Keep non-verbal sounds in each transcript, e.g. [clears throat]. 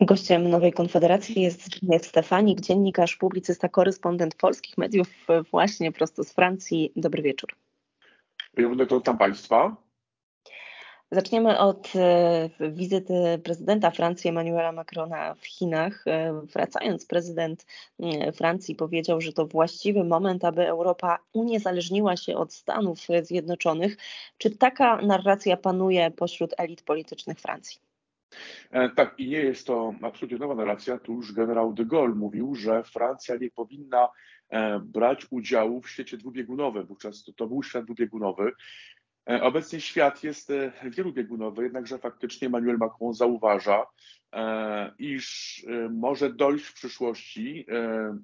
Gościem Nowej Konfederacji jest Zbigniew Stefanik, dziennikarz, publicysta, korespondent polskich mediów właśnie prosto z Francji. Dobry wieczór. Będę to tam Państwa. Zaczniemy od e, wizyty prezydenta Francji Emmanuela Macrona w Chinach. E, wracając, prezydent Francji powiedział, że to właściwy moment, aby Europa uniezależniła się od Stanów Zjednoczonych. Czy taka narracja panuje pośród elit politycznych Francji? E, tak, i nie jest to absolutnie nowa narracja. Tu już generał de Gaulle mówił, że Francja nie powinna e, brać udziału w świecie dwubiegunowym. Wówczas to, to był świat dwubiegunowy. E, obecnie świat jest wielobiegunowy, jednakże faktycznie Emmanuel Macron zauważa, iż może dojść w przyszłości,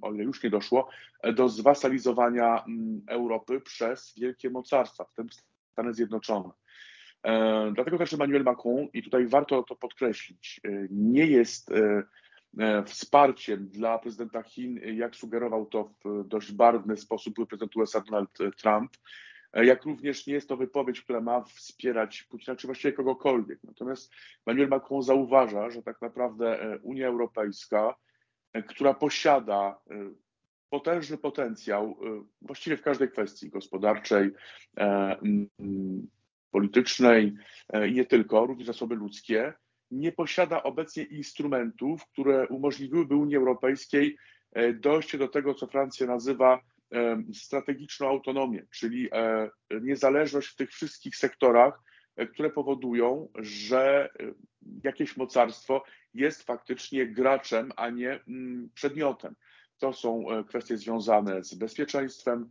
o ile już nie doszło, do zwasalizowania mm, Europy przez wielkie mocarstwa, w tym Stany Zjednoczone. E, dlatego też Emmanuel Macron, i tutaj warto to podkreślić, e, nie jest e, wsparciem dla prezydenta Chin, jak sugerował to w dość barwny sposób prezydent USA Donald Trump, jak również nie jest to wypowiedź, która ma wspierać Putina, czy właściwie kogokolwiek. Natomiast Emmanuel Macron zauważa, że tak naprawdę Unia Europejska, która posiada potężny potencjał właściwie w każdej kwestii gospodarczej, politycznej e, i nie tylko, również zasoby ludzkie, nie posiada obecnie instrumentów, które umożliwiłyby Unii Europejskiej e, dojście do tego, co Francja nazywa e, strategiczną autonomię, czyli niezależność w tych wszystkich sektorach, które powodują, że jakieś mocarstwo jest faktycznie graczem, a nie mm, przedmiotem. To są kwestie związane z bezpieczeństwem,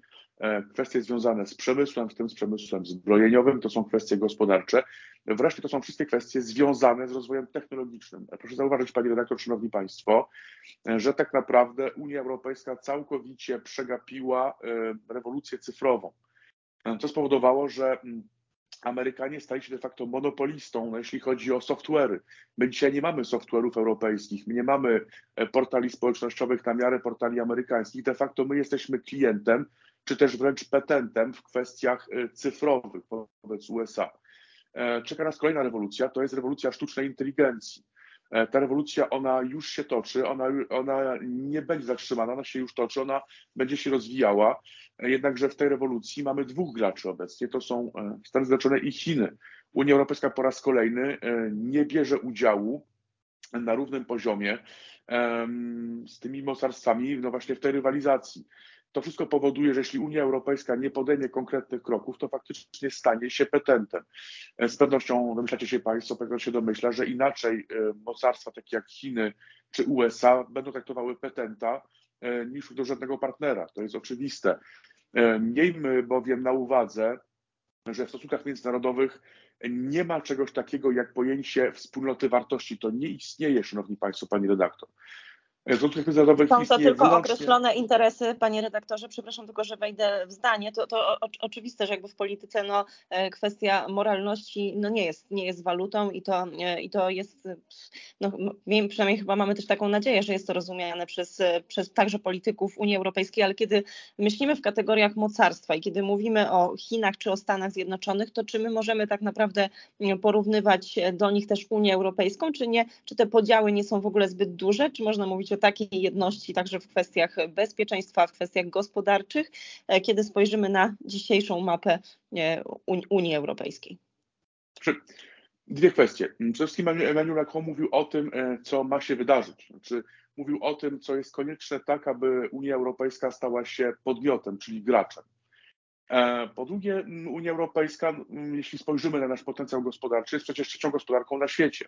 kwestie związane z przemysłem, w tym z przemysłem zbrojeniowym, to są kwestie gospodarcze. Wreszcie to są wszystkie kwestie związane z rozwojem technologicznym. E, proszę zauważyć, Panie redaktor, Szanowni Państwo, e, że tak naprawdę Unia Europejska całkowicie przegapiła rewolucję cyfrową. To spowodowało, że mm, Amerykanie stali się de facto monopolistą, jeśli chodzi o software'y. My dzisiaj nie mamy software'ów europejskich, my nie mamy portali społecznościowych na miarę portali amerykańskich. De facto my jesteśmy klientem czy też wręcz petentem w kwestiach y, cyfrowych wobec USA. E, czeka nas kolejna rewolucja, to jest rewolucja sztucznej inteligencji. E, ta rewolucja, ona już się toczy, ona, ona nie będzie zatrzymana, ona się już toczy, ona będzie się rozwijała. E, jednakże w tej rewolucji mamy dwóch graczy obecnie, to są Stany Zjednoczone i Chiny. Unia Europejska po raz kolejny nie bierze udziału na równym poziomie z tymi mocarstwami no właśnie w tej rywalizacji. To wszystko powoduje, że jeśli Unia Europejska nie podejmie konkretnych kroków, to faktycznie stanie się petentem. E, z pewnością domyślacie się Państwo, pewno się domyśla, że inaczej e, mocarstwa takie jak Chiny czy USA będą traktowały petenta e, niż do żadnego partnera. To jest oczywiste. Miejmy bowiem na uwadze, że w stosunkach międzynarodowych nie ma czegoś takiego jak pojęcie wspólnoty wartości. To nie istnieje, szanowni państwo, pani redaktor. Są to tylko wyłącznie... określone interesy, panie redaktorze, przepraszam tylko, że wejdę w zdanie, to, to o, oczywiste, że jakby w polityce no, e, kwestia moralności no, nie, jest, nie jest walutą i to, e, i to jest, no, przynajmniej chyba mamy też taką nadzieję, że jest to rozumiane przez, przez także polityków Unii Europejskiej, ale kiedy myślimy w kategoriach mocarstwa i kiedy mówimy o Chinach czy o Stanach Zjednoczonych, to czy my możemy tak naprawdę porównywać do nich też Unię Europejską, czy nie, czy te podziały nie są w ogóle zbyt duże, czy można mówić o takiej jedności także w kwestiach bezpieczeństwa, w kwestiach gospodarczych, e, kiedy spojrzymy na dzisiejszą mapę e, Unii Europejskiej? Dwie kwestie. Przede wszystkim Emmanuel Macron mówił o tym, e, co ma się wydarzyć. Znaczy, mówił o tym, co jest konieczne tak, aby Unia Europejska stała się podmiotem, czyli graczem. Po drugie, Unia Europejska, jeśli spojrzymy na nasz potencjał gospodarczy, jest przecież trzecią gospodarką na świecie.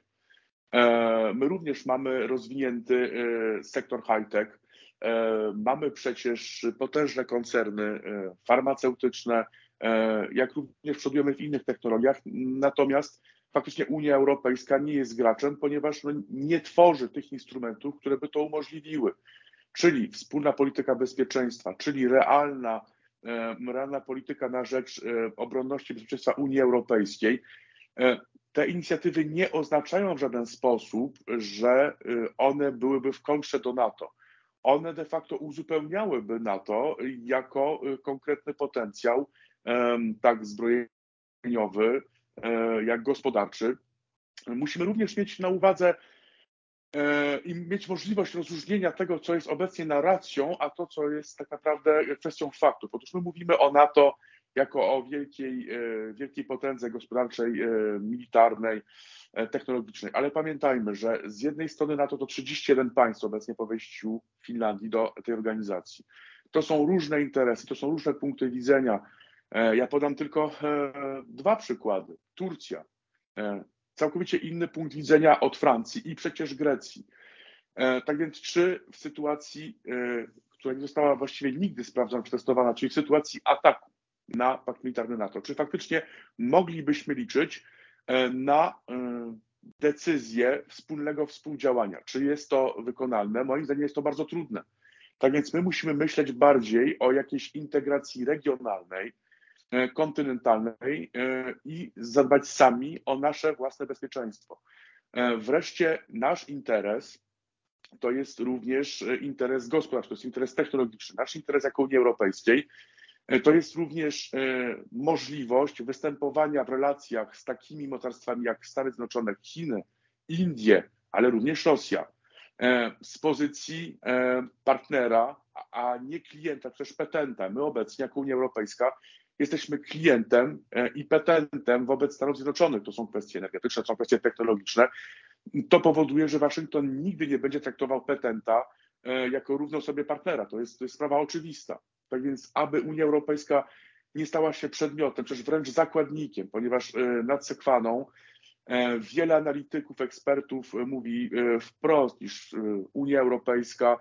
E, my również mamy rozwinięty e, sektor high-tech. E, mamy przecież potężne koncerny farmaceutyczne, jak również przodujemy w innych technologiach. Natomiast faktycznie Unia Europejska nie jest graczem, ponieważ no, nie tworzy tych instrumentów, które by to umożliwiły. Czyli wspólna polityka bezpieczeństwa, czyli realna, realna polityka na rzecz obronności i bezpieczeństwa Unii Europejskiej te inicjatywy nie oznaczają w żaden sposób, że y, one byłyby w kontrze do NATO. One de facto uzupełniałyby NATO jako y, konkretny potencjał, tak zbrojeniowy, e, jak gospodarczy. Musimy również mieć na uwadze i mieć możliwość rozróżnienia tego, co jest obecnie narracją, a to, co jest tak naprawdę kwestią faktów. Otóż my mówimy o NATO jako o wielkiej, wielkiej potędze gospodarczej, militarnej, technologicznej, ale pamiętajmy, że z jednej strony NATO to 31 państw obecnie po wejściu Finlandii do tej organizacji. To są różne interesy, to są różne punkty widzenia. E, ja podam tylko e, dwa przykłady. Turcja, e, całkowicie inny punkt widzenia od Francji i przecież Grecji. Tak więc, czy w sytuacji, która nie została właściwie nigdy sprawdzona, przetestowana, czyli w sytuacji ataku na pakt militarny NATO, czy faktycznie moglibyśmy liczyć na decyzję wspólnego współdziałania? Czy jest to wykonalne? Moim zdaniem jest to bardzo trudne. Tak więc my musimy myśleć bardziej o jakiejś integracji regionalnej, e, kontynentalnej e, i zadbać sami o nasze własne bezpieczeństwo. E, wreszcie nasz interes to jest również interes gospodarczy, to jest interes technologiczny. Nasz interes jako Unii Europejskiej to jest również możliwość występowania w relacjach z takimi mocarstwami jak Stany Zjednoczone, Chiny, Indie, ale również Rosja E, z pozycji e, partnera, a nie klienta, czy też petenta. My obecnie, jako Unia Europejska, jesteśmy klientem e, i petentem wobec Stanów Zjednoczonych. To są kwestie energetyczne, to są kwestie technologiczne. To powoduje, że Waszyngton nigdy nie będzie traktował petenta jako równo sobie partnera. To jest, to jest sprawa oczywista. Tak więc, aby Unia Europejska nie stała się przedmiotem, czy wręcz zakładnikiem, ponieważ nad Sekwaną E, wiele analityków, ekspertów e, mówi e, wprost, iż Unia Europejska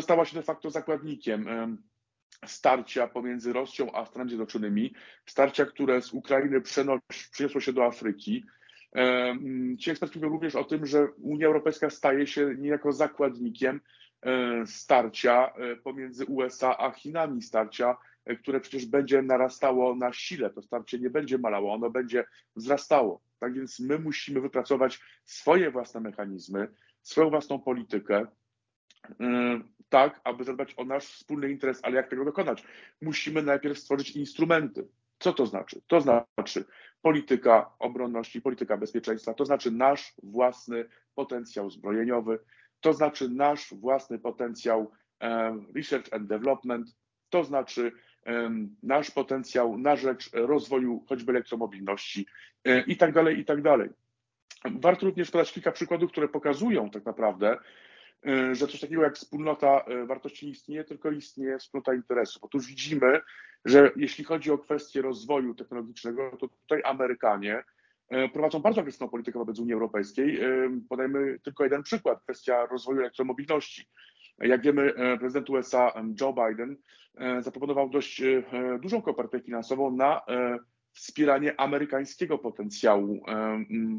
stała się de facto zakładnikiem starcia pomiędzy Rosją a Stanami Zjednoczonymi, starcia, które z Ukrainy przeniosło się do Afryki. Ci eksperci mówią również o tym, że Unia Europejska staje się niejako zakładnikiem starcia pomiędzy USA a Chinami, starcia, które przecież będzie narastało na sile. To starcie nie będzie malało, ono będzie wzrastało. Tak więc my musimy wypracować swoje własne mechanizmy, swoją własną politykę, tak, aby zadbać o nasz wspólny interes, ale jak tego dokonać? Musimy najpierw stworzyć instrumenty. Co to znaczy? To znaczy polityka obronności, polityka bezpieczeństwa, to znaczy nasz własny potencjał zbrojeniowy, to znaczy nasz własny potencjał research and development, to znaczy nasz potencjał na rzecz rozwoju choćby elektromobilności e, i tak dalej, i tak dalej. Warto również podać kilka przykładów, które pokazują tak naprawdę, e, że coś takiego jak wspólnota e, wartości nie istnieje, tylko istnieje wspólnota interesów. Otóż widzimy, że jeśli chodzi o kwestie rozwoju technologicznego, to tutaj Amerykanie prowadzą bardzo agresywną politykę wobec Unii Europejskiej. Podajmy tylko jeden przykład, kwestia rozwoju elektromobilności. Jak wiemy, e, prezydent USA Joe Biden e, zaproponował dość e, dużą kopertę finansową na wspieranie amerykańskiego potencjału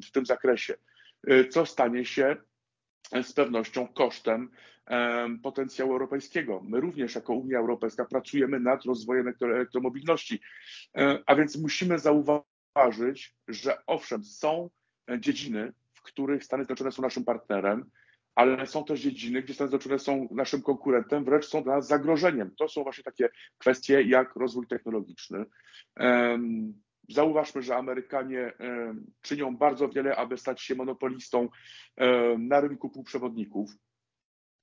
w tym zakresie, co stanie się z pewnością kosztem potencjału europejskiego. My również jako Unia Europejska pracujemy nad rozwojem elektromobilności, a więc musimy zauważyć, że owszem, są dziedziny, w których Stany Zjednoczone są naszym partnerem, ale są też dziedziny, gdzie Stany Zjednoczone są naszym konkurentem, wręcz są dla nas zagrożeniem. To są właśnie takie kwestie jak rozwój technologiczny. Zauważmy, że Amerykanie czynią bardzo wiele, aby stać się monopolistą na rynku półprzewodników.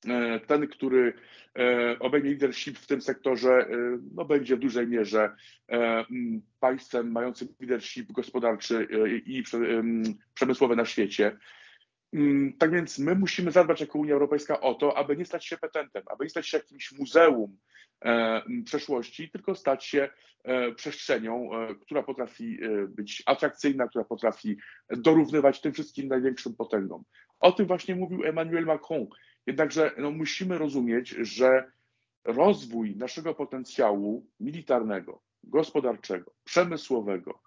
E, ten, który e, obejmie leadership w tym sektorze, e, no, będzie w dużej mierze państwem mającym leadership gospodarczy i przemysłowy na świecie. Mm, tak więc my musimy zadbać jako Unia Europejska o to, aby nie stać się petentem, aby nie stać się jakimś muzeum przeszłości, tylko stać się przestrzenią, która potrafi być atrakcyjna, która potrafi dorównywać tym wszystkim największym potęgom. O tym właśnie mówił Emmanuel Macron. Jednakże no, musimy rozumieć, że rozwój naszego potencjału militarnego, gospodarczego, przemysłowego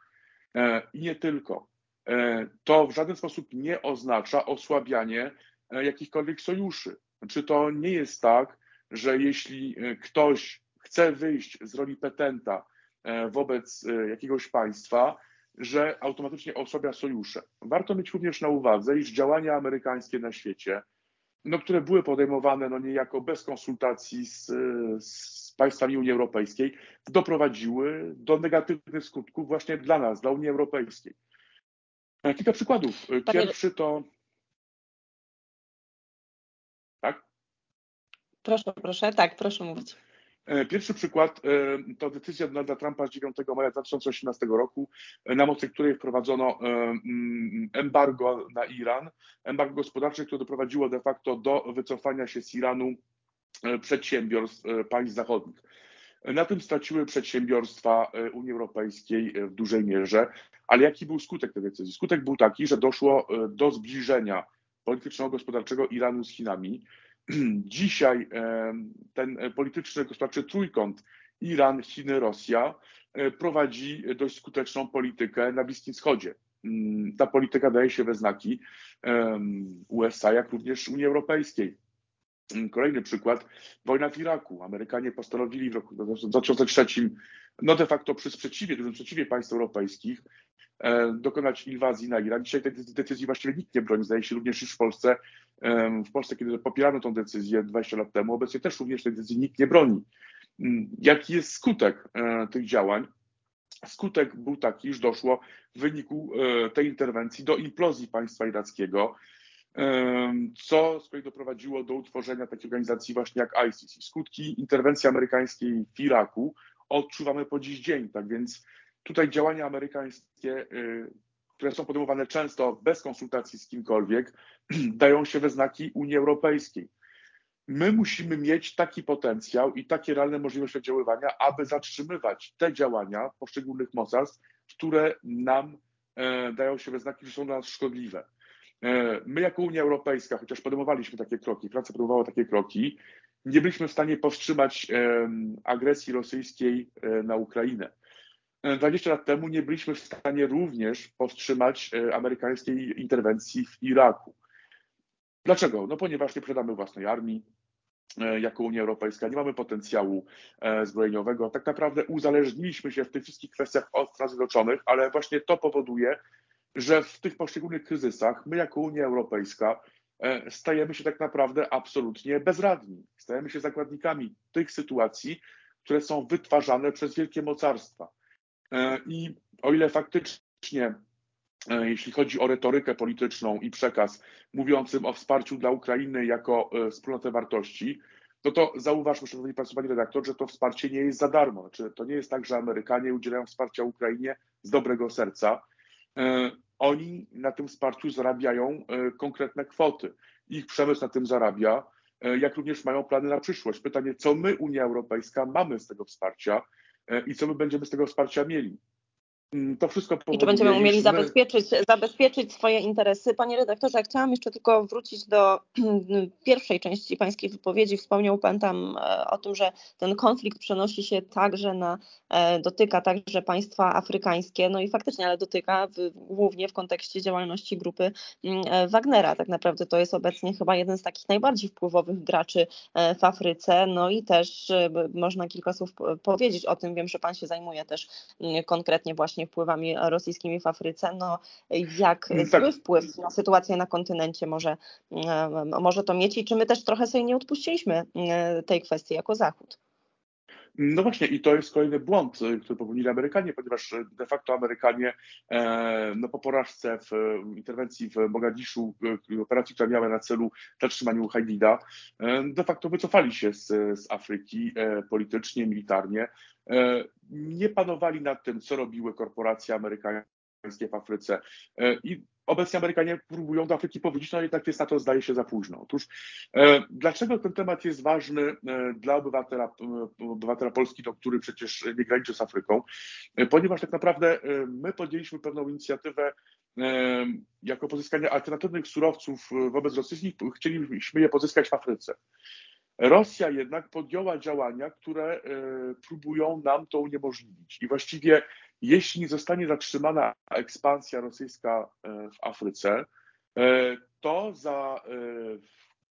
i nie tylko E, to w żaden sposób nie oznacza osłabianie e, jakichkolwiek sojuszy. Czy to nie jest tak, że jeśli e, ktoś chce wyjść z roli petenta wobec jakiegoś państwa, że automatycznie osłabia sojusze. Warto mieć również na uwadze, iż działania amerykańskie na świecie, no, które były podejmowane no, niejako bez konsultacji z, z państwami Unii Europejskiej, doprowadziły do negatywnych skutków właśnie dla nas, dla Unii Europejskiej. E, kilka przykładów. E, pierwszy to. Tak? Proszę, proszę, tak, proszę mówić. E, pierwszy przykład e, to decyzja Donalda Trumpa z 9 maja 2018 roku, e, na mocy której wprowadzono mm, embargo na Iran, embargo gospodarcze, które doprowadziło de facto do wycofania się z Iranu przedsiębiorstw państw zachodnich. Na tym straciły przedsiębiorstwa Unii Europejskiej w dużej mierze, ale jaki był skutek tej decyzji? Skutek był taki, że doszło do zbliżenia polityczno-gospodarczego Iranu z Chinami. [clears throat] Dzisiaj ten polityczny gospodarczy trójkąt Iran, Chiny, Rosja e, prowadzi dość skuteczną politykę na Bliskim Wschodzie. Mm, ta polityka daje się we znaki USA, jak również Unii Europejskiej. Mm, kolejny przykład, wojna w Iraku. Amerykanie postanowili w roku 2003, no de facto przy sprzeciwie, dużym sprzeciwie państw europejskich, e, dokonać inwazji na Iran. Dzisiaj tej decyzji właściwie nikt nie broni, zdaje się również już w Polsce w Polsce, kiedy popierano tę decyzję 20 lat temu, obecnie też również tej decyzji nikt nie broni. Mm, jaki jest skutek e, tych działań? Skutek był taki, że doszło w wyniku e, tej interwencji do implozji państwa irackiego, co z kolei doprowadziło do utworzenia takiej organizacji właśnie jak ISIS. Skutki interwencji amerykańskiej w Iraku odczuwamy po dziś dzień, tak więc tutaj działania amerykańskie e, które są podejmowane często bez konsultacji z kimkolwiek, [clears throat] dają się we znaki Unii Europejskiej. My musimy mieć taki potencjał i takie realne możliwości oddziaływania, aby zatrzymywać te działania poszczególnych mocarstw, które nam e, dają się we znaki, że są dla nas szkodliwe. E, my jako Unia Europejska, chociaż podejmowaliśmy takie kroki, Francja podejmowała takie kroki, nie byliśmy w stanie powstrzymać e, agresji rosyjskiej e, na Ukrainę. 20 lat temu nie byliśmy w stanie również powstrzymać e, amerykańskiej interwencji w Iraku. Dlaczego? No ponieważ nie posiadamy własnej armii, e, jako Unia Europejska, nie mamy potencjału e, zbrojeniowego. Tak naprawdę uzależniliśmy się w tych wszystkich kwestiach od Stanów Zjednoczonych, ale właśnie to powoduje, że w tych poszczególnych kryzysach my jako Unia Europejska stajemy się tak naprawdę absolutnie bezradni. Stajemy się zakładnikami tych sytuacji, które są wytwarzane przez wielkie mocarstwa. E, I o ile faktycznie, e, jeśli chodzi o retorykę polityczną i przekaz mówiącym o wsparciu dla Ukrainy jako e, wspólnotę wartości, no to zauważmy, szanowni państwo, panie redaktor, że to wsparcie nie jest za darmo. Znaczy, to nie jest tak, że Amerykanie udzielają wsparcia Ukrainie z dobrego serca. Oni na tym wsparciu zarabiają konkretne kwoty. Ich przemysł na tym zarabia, jak również mają plany na przyszłość. Pytanie, co my, Unia Europejska, mamy z tego wsparcia E, i co my będziemy z tego wsparcia mieli. Mm, to wszystko powoduje, I czy będziemy umieli my... zabezpieczyć, zabezpieczyć swoje interesy. Panie redaktorze, chciałam jeszcze tylko wrócić do [clears throat] pierwszej części pańskiej wypowiedzi. Wspomniał pan tam e, o tym, że ten konflikt przenosi się także na, e, dotyka także państwa afrykańskie, no i faktycznie, ale dotyka w, głównie w kontekście działalności grupy mm, Wagnera. Tak naprawdę to jest obecnie chyba jeden z takich najbardziej wpływowych graczy w Afryce, no i też można kilka słów powiedzieć o tym. Wiem, że pan się zajmuje też mm, konkretnie właśnie właśnie wpływami rosyjskimi w Afryce, no jak mm, tak. zły wpływ na sytuację na kontynencie może, może to mieć i czy my też trochę sobie nie odpuściliśmy tej kwestii jako Zachód? No właśnie, i to jest kolejny błąd, y, który popełnili Amerykanie, ponieważ de facto Amerykanie e, no, po porażce w interwencji w Mogadiszu, y, operacji, która miała na celu zatrzymaniu Hajdida, e, de facto wycofali się z, z Afryki e, politycznie, militarnie. Nie panowali nad tym, co robiły korporacje amerykańskie w Afryce. I obecnie Amerykanie próbują do Afryki powiedzieć, no jednak jest na to zdaje się za późno. Otóż e, dlaczego ten temat jest ważny e, dla obywatela, e, obywatela Polski, który przecież nie graniczy z Afryką? E, ponieważ tak naprawdę e, my podjęliśmy pewną inicjatywę e, jako pozyskanie alternatywnych surowców wobec rosyjskich, chcieliśmy je pozyskać w Afryce. Rosja jednak podjęła działania, które próbują nam to uniemożliwić. I właściwie jeśli nie zostanie zatrzymana ekspansja rosyjska e, w Afryce, e, to za e,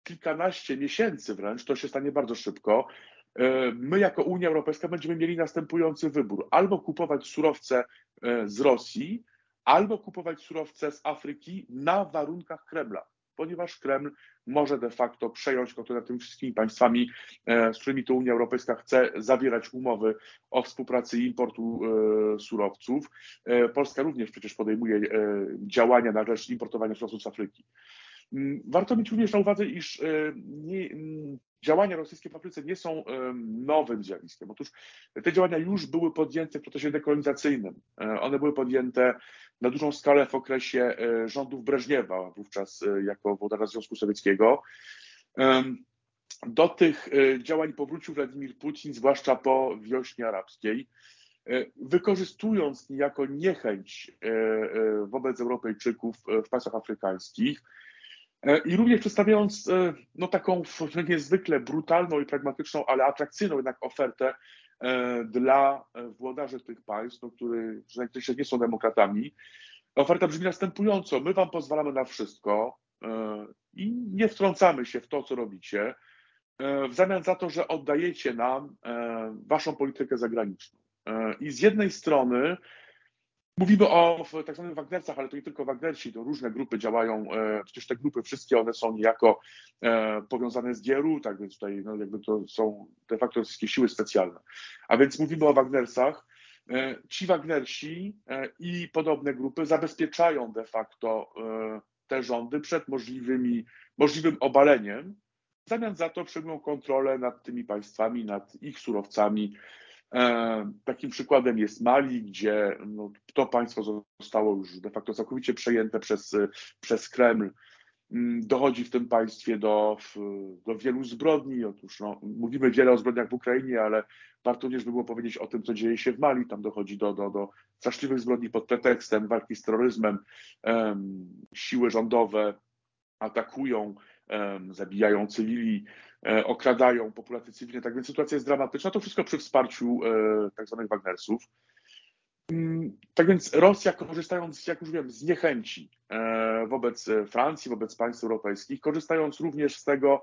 kilkanaście miesięcy wręcz, to się stanie bardzo szybko, my jako Unia Europejska będziemy mieli następujący wybór. Albo kupować surowce z Rosji, albo kupować surowce z Afryki na warunkach Kremla ponieważ Kreml może de facto przejąć kontrolę nad tymi wszystkimi państwami, e, z którymi to Unia Europejska chce zawierać umowy o współpracy importu e, surowców. E, Polska również przecież podejmuje działania na rzecz importowania surowców z Afryki. Mm, warto mieć również na uwadze, iż nie, mm, działania rosyjskie w Afryce nie są nowym zjawiskiem. Otóż te działania już były podjęte w procesie dekolonizacyjnym. One były podjęte na dużą skalę w okresie rządów Breżniewa, wówczas jako włodarza Związku Sowieckiego. Do tych działań powrócił Władimir Putin, zwłaszcza po wiośnie arabskiej. E, wykorzystując niejako niechęć e, e, wobec Europejczyków w państwach afrykańskich i również przedstawiając no, taką niezwykle brutalną i pragmatyczną, ale atrakcyjną jednak ofertę dla włodarzy tych państw, no, którzy najczęściej nie są demokratami. Oferta brzmi następująco: my wam pozwalamy na wszystko i nie wtrącamy się w to, co robicie, w zamian za to, że oddajecie nam waszą politykę zagraniczną. E, I z jednej strony mówimy o tak zwanych Wagnercach, ale to nie tylko Wagnerci, to różne grupy działają, e, przecież te grupy wszystkie one są niejako e, powiązane z GRU, tak więc tutaj no jakby to są de facto wszystkie siły specjalne. A więc mówimy o Wagnercach. Ci Wagnersi i podobne grupy zabezpieczają de facto te rządy przed możliwymi, możliwym obaleniem. W zamian za to przejmują kontrolę nad tymi państwami, nad ich surowcami, E, takim przykładem jest Mali, gdzie no, to państwo zostało już de facto całkowicie przejęte przez, przez Kreml. Mm, dochodzi w tym państwie do, do wielu zbrodni. Otóż no, mówimy wiele o zbrodniach w Ukrainie, ale warto również by było powiedzieć o tym, co dzieje się w Mali. Tam dochodzi do, do, do straszliwych zbrodni pod pretekstem walki z terroryzmem. Siły rządowe atakują zabijają cywili, e, okradają populację cywilną. Tak więc sytuacja jest dramatyczna. To wszystko przy wsparciu e, tak zwanych Wagnersów. Mm, tak więc Rosja, korzystając, jak już wiem, z niechęci e, wobec Francji, wobec państw europejskich, korzystając również z tego,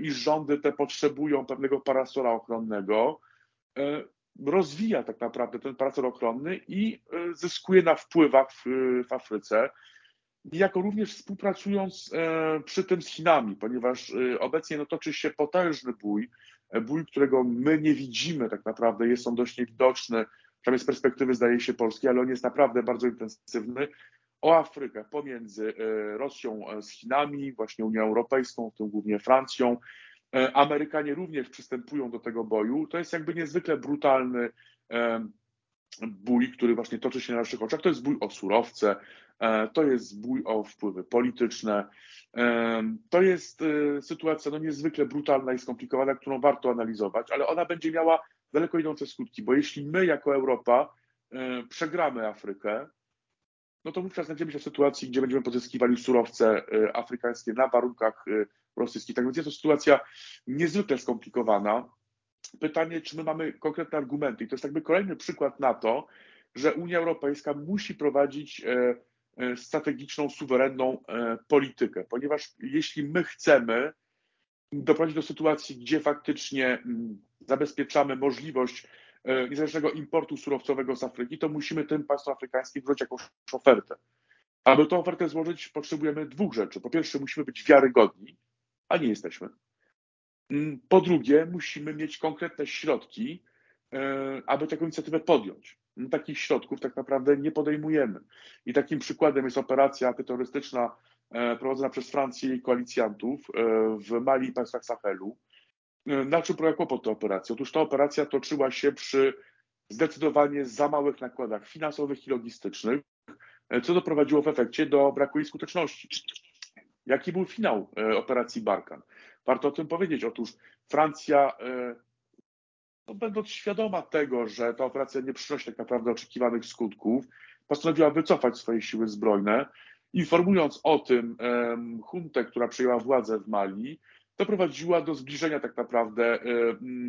iż rządy te potrzebują pewnego parasola ochronnego, rozwija tak naprawdę ten parasol ochronny i zyskuje na wpływach w, w Afryce jako również współpracując e, przy tym z Chinami, ponieważ e, obecnie no, toczy się potężny bój, e, bój, którego my nie widzimy tak naprawdę, jest on dość niewidoczny, przynajmniej z perspektywy zdaje się Polski, ale on jest naprawdę bardzo intensywny, o Afrykę pomiędzy Rosją z Chinami, właśnie Unią Europejską, w tym głównie Francją. Amerykanie również przystępują do tego boju. To jest jakby niezwykle brutalny bój, który właśnie toczy się na naszych oczach. To jest bój o surowce, to jest bój o wpływy polityczne. E, to jest e, sytuacja no, niezwykle brutalna i skomplikowana, którą warto analizować, ale ona będzie miała daleko idące skutki, bo jeśli my jako Europa przegramy Afrykę, no to wówczas znajdziemy się w sytuacji, gdzie będziemy pozyskiwali surowce afrykańskie na warunkach rosyjskich. Tak więc jest to sytuacja niezwykle skomplikowana pytanie, czy my mamy konkretne argumenty. I to jest jakby kolejny przykład na to, że Unia Europejska musi prowadzić e, e, strategiczną, suwerenną e, politykę, ponieważ jeśli my chcemy doprowadzić do sytuacji, gdzie faktycznie mm, zabezpieczamy możliwość niezależnego importu surowcowego z Afryki, to musimy tym państwom afrykańskim wziąć jakąś ofertę. Aby tę ofertę złożyć, potrzebujemy dwóch rzeczy. Po pierwsze, musimy być wiarygodni, a nie jesteśmy. Mm, po drugie, musimy mieć konkretne środki, e, aby taką inicjatywę podjąć. No, takich środków tak naprawdę nie podejmujemy. I takim przykładem jest operacja antyterrorystyczna e, prowadzona przez Francję i koalicjantów e, w Mali i państwach Sahelu. Na czym polega kłopot ta operacja? Otóż ta operacja toczyła się przy zdecydowanie za małych nakładach finansowych i logistycznych, co doprowadziło w efekcie do braku jej skuteczności. Jaki był finał operacji Barkan? Warto o tym powiedzieć. Otóż Francja, e, no, będąc świadoma tego, że ta operacja nie przynosi tak naprawdę oczekiwanych skutków, postanowiła wycofać swoje siły zbrojne, informując o tym huntę, która przejęła władzę w Mali, doprowadziła do zbliżenia tak naprawdę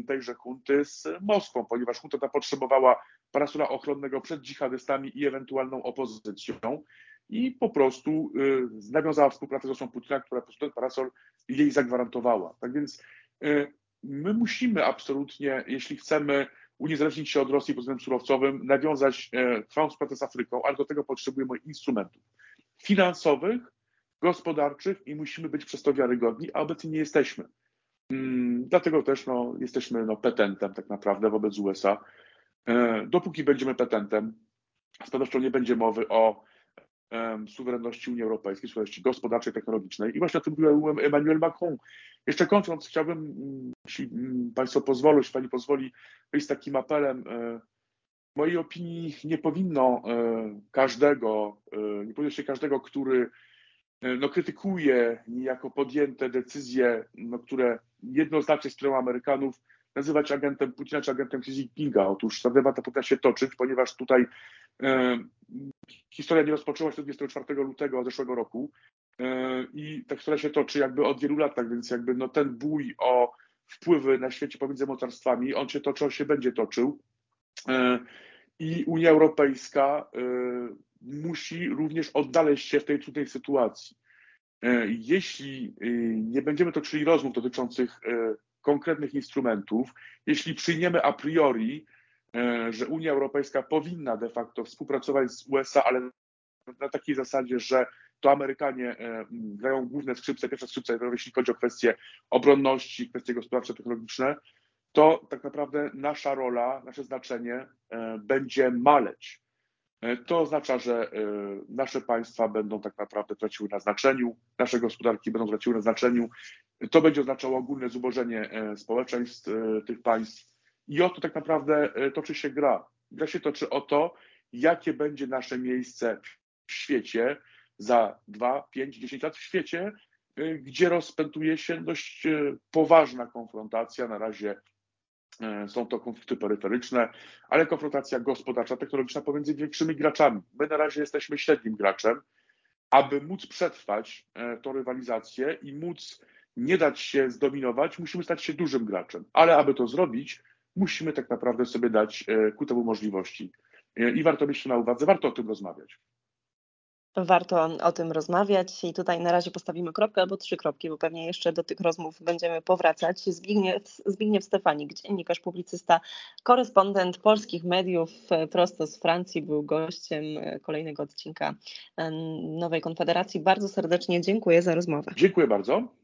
tejże hunty z Moskwą, ponieważ hunta ta potrzebowała parasola ochronnego przed dżihadystami i ewentualną opozycją i po prostu y, nawiązała współpracę z Rosją Putina, która po prostu ten parasol jej zagwarantowała. Tak więc y, my musimy absolutnie, jeśli chcemy uniezależnić się od Rosji pod względem surowcowym, nawiązać trwałą współpracę z Afryką, ale do tego potrzebujemy instrumentów finansowych, gospodarczych i musimy być przez to wiarygodni, a obecnie nie jesteśmy. Mm, dlatego też no, jesteśmy no, petentem tak naprawdę wobec USA. Dopóki będziemy petentem, z pewnością nie będzie mowy o suwerenności Unii Europejskiej, suwerenności gospodarczej, technologicznej. I właśnie o tym mówił Emmanuel Macron. Jeszcze kończąc, chciałbym, jeśli mm, Państwo pozwolą, jeśli Pani pozwoli, wyjść z takim apelem. E, w mojej opinii nie powinno e, każdego, e, nie powinno się każdego, który no, krytykuje niejako podjęte decyzje, no, które jednoznacznie stroną Amerykanów, nazywać agentem Putina czy agentem Xi Jinpinga. Otóż ta debata powinna się toczyć, ponieważ tutaj historia nie rozpoczęła się 24 lutego zeszłego roku e, i ta historia się toczy jakby od wielu lat, tak więc jakby no ten bój o wpływy na świecie pomiędzy mocarstwami, on się toczy, on się będzie toczył. E, I Unia Europejska e, musi również odnaleźć się w tej trudnej sytuacji. Jeśli nie będziemy toczyli rozmów dotyczących konkretnych instrumentów, jeśli przyjmiemy a priori, że Unia Europejska powinna de facto współpracować z USA, ale na takiej zasadzie, że to Amerykanie e, grają główne skrzypce, pierwsze skrzypce, jeśli chodzi o kwestie obronności, kwestie gospodarcze, technologiczne, to tak naprawdę nasza rola, nasze znaczenie e, będzie maleć. To oznacza, że nasze państwa będą tak naprawdę traciły na znaczeniu, nasze gospodarki będą traciły na znaczeniu to będzie oznaczało ogólne zubożenie e, społeczeństw e, tych państw. I o to tak naprawdę e, toczy się gra. Gra się toczy o to, jakie będzie nasze miejsce w świecie za 2, 5, 10 lat w świecie, gdzie rozpętuje się dość poważna konfrontacja. Na razie są to konflikty peryferyczne, ale konfrontacja gospodarcza, technologiczna pomiędzy większymi graczami. My na razie jesteśmy średnim graczem. Aby móc przetrwać tą rywalizację i móc nie dać się zdominować, musimy stać się dużym graczem. Ale aby to zrobić, musimy tak naprawdę sobie dać e, ku temu możliwości. E, I warto mieć to na uwadze, warto o tym rozmawiać. Warto o tym rozmawiać i tutaj na razie postawimy kropkę albo trzy kropki, bo pewnie jeszcze do tych rozmów będziemy powracać. Zbigniew, Zbigniew Stefanik, dziennikarz, publicysta, korespondent polskich mediów e, prosto z Francji, był gościem kolejnego odcinka Nowej Konfederacji. Bardzo serdecznie dziękuję za rozmowę. Dziękuję bardzo.